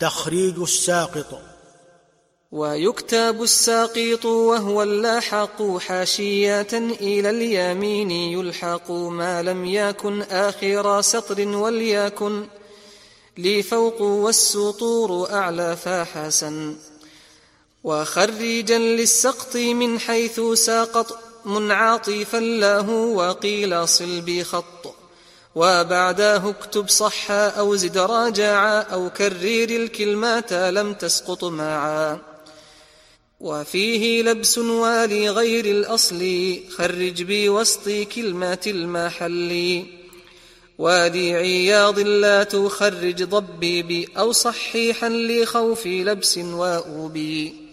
تخريج الساقط. ويكتب الساقط وهو اللاحق حاشية إلى اليمين يلحق ما لم يكن آخر سطر وليكن. لي فوق والسطور أعلى فحسن وخريجا للسقط من حيث ساقط منعطفا له وقيل صل بخط. وبعده اكتب صح أو زد راجعا أو كرر الكلمات لم تسقط معا. وفيه لبس ولغير الأصل خرج بوسط كلمات المحل. ولعياض لا تخرج ضبي أو صحيحا لخوف لبس وأوبي.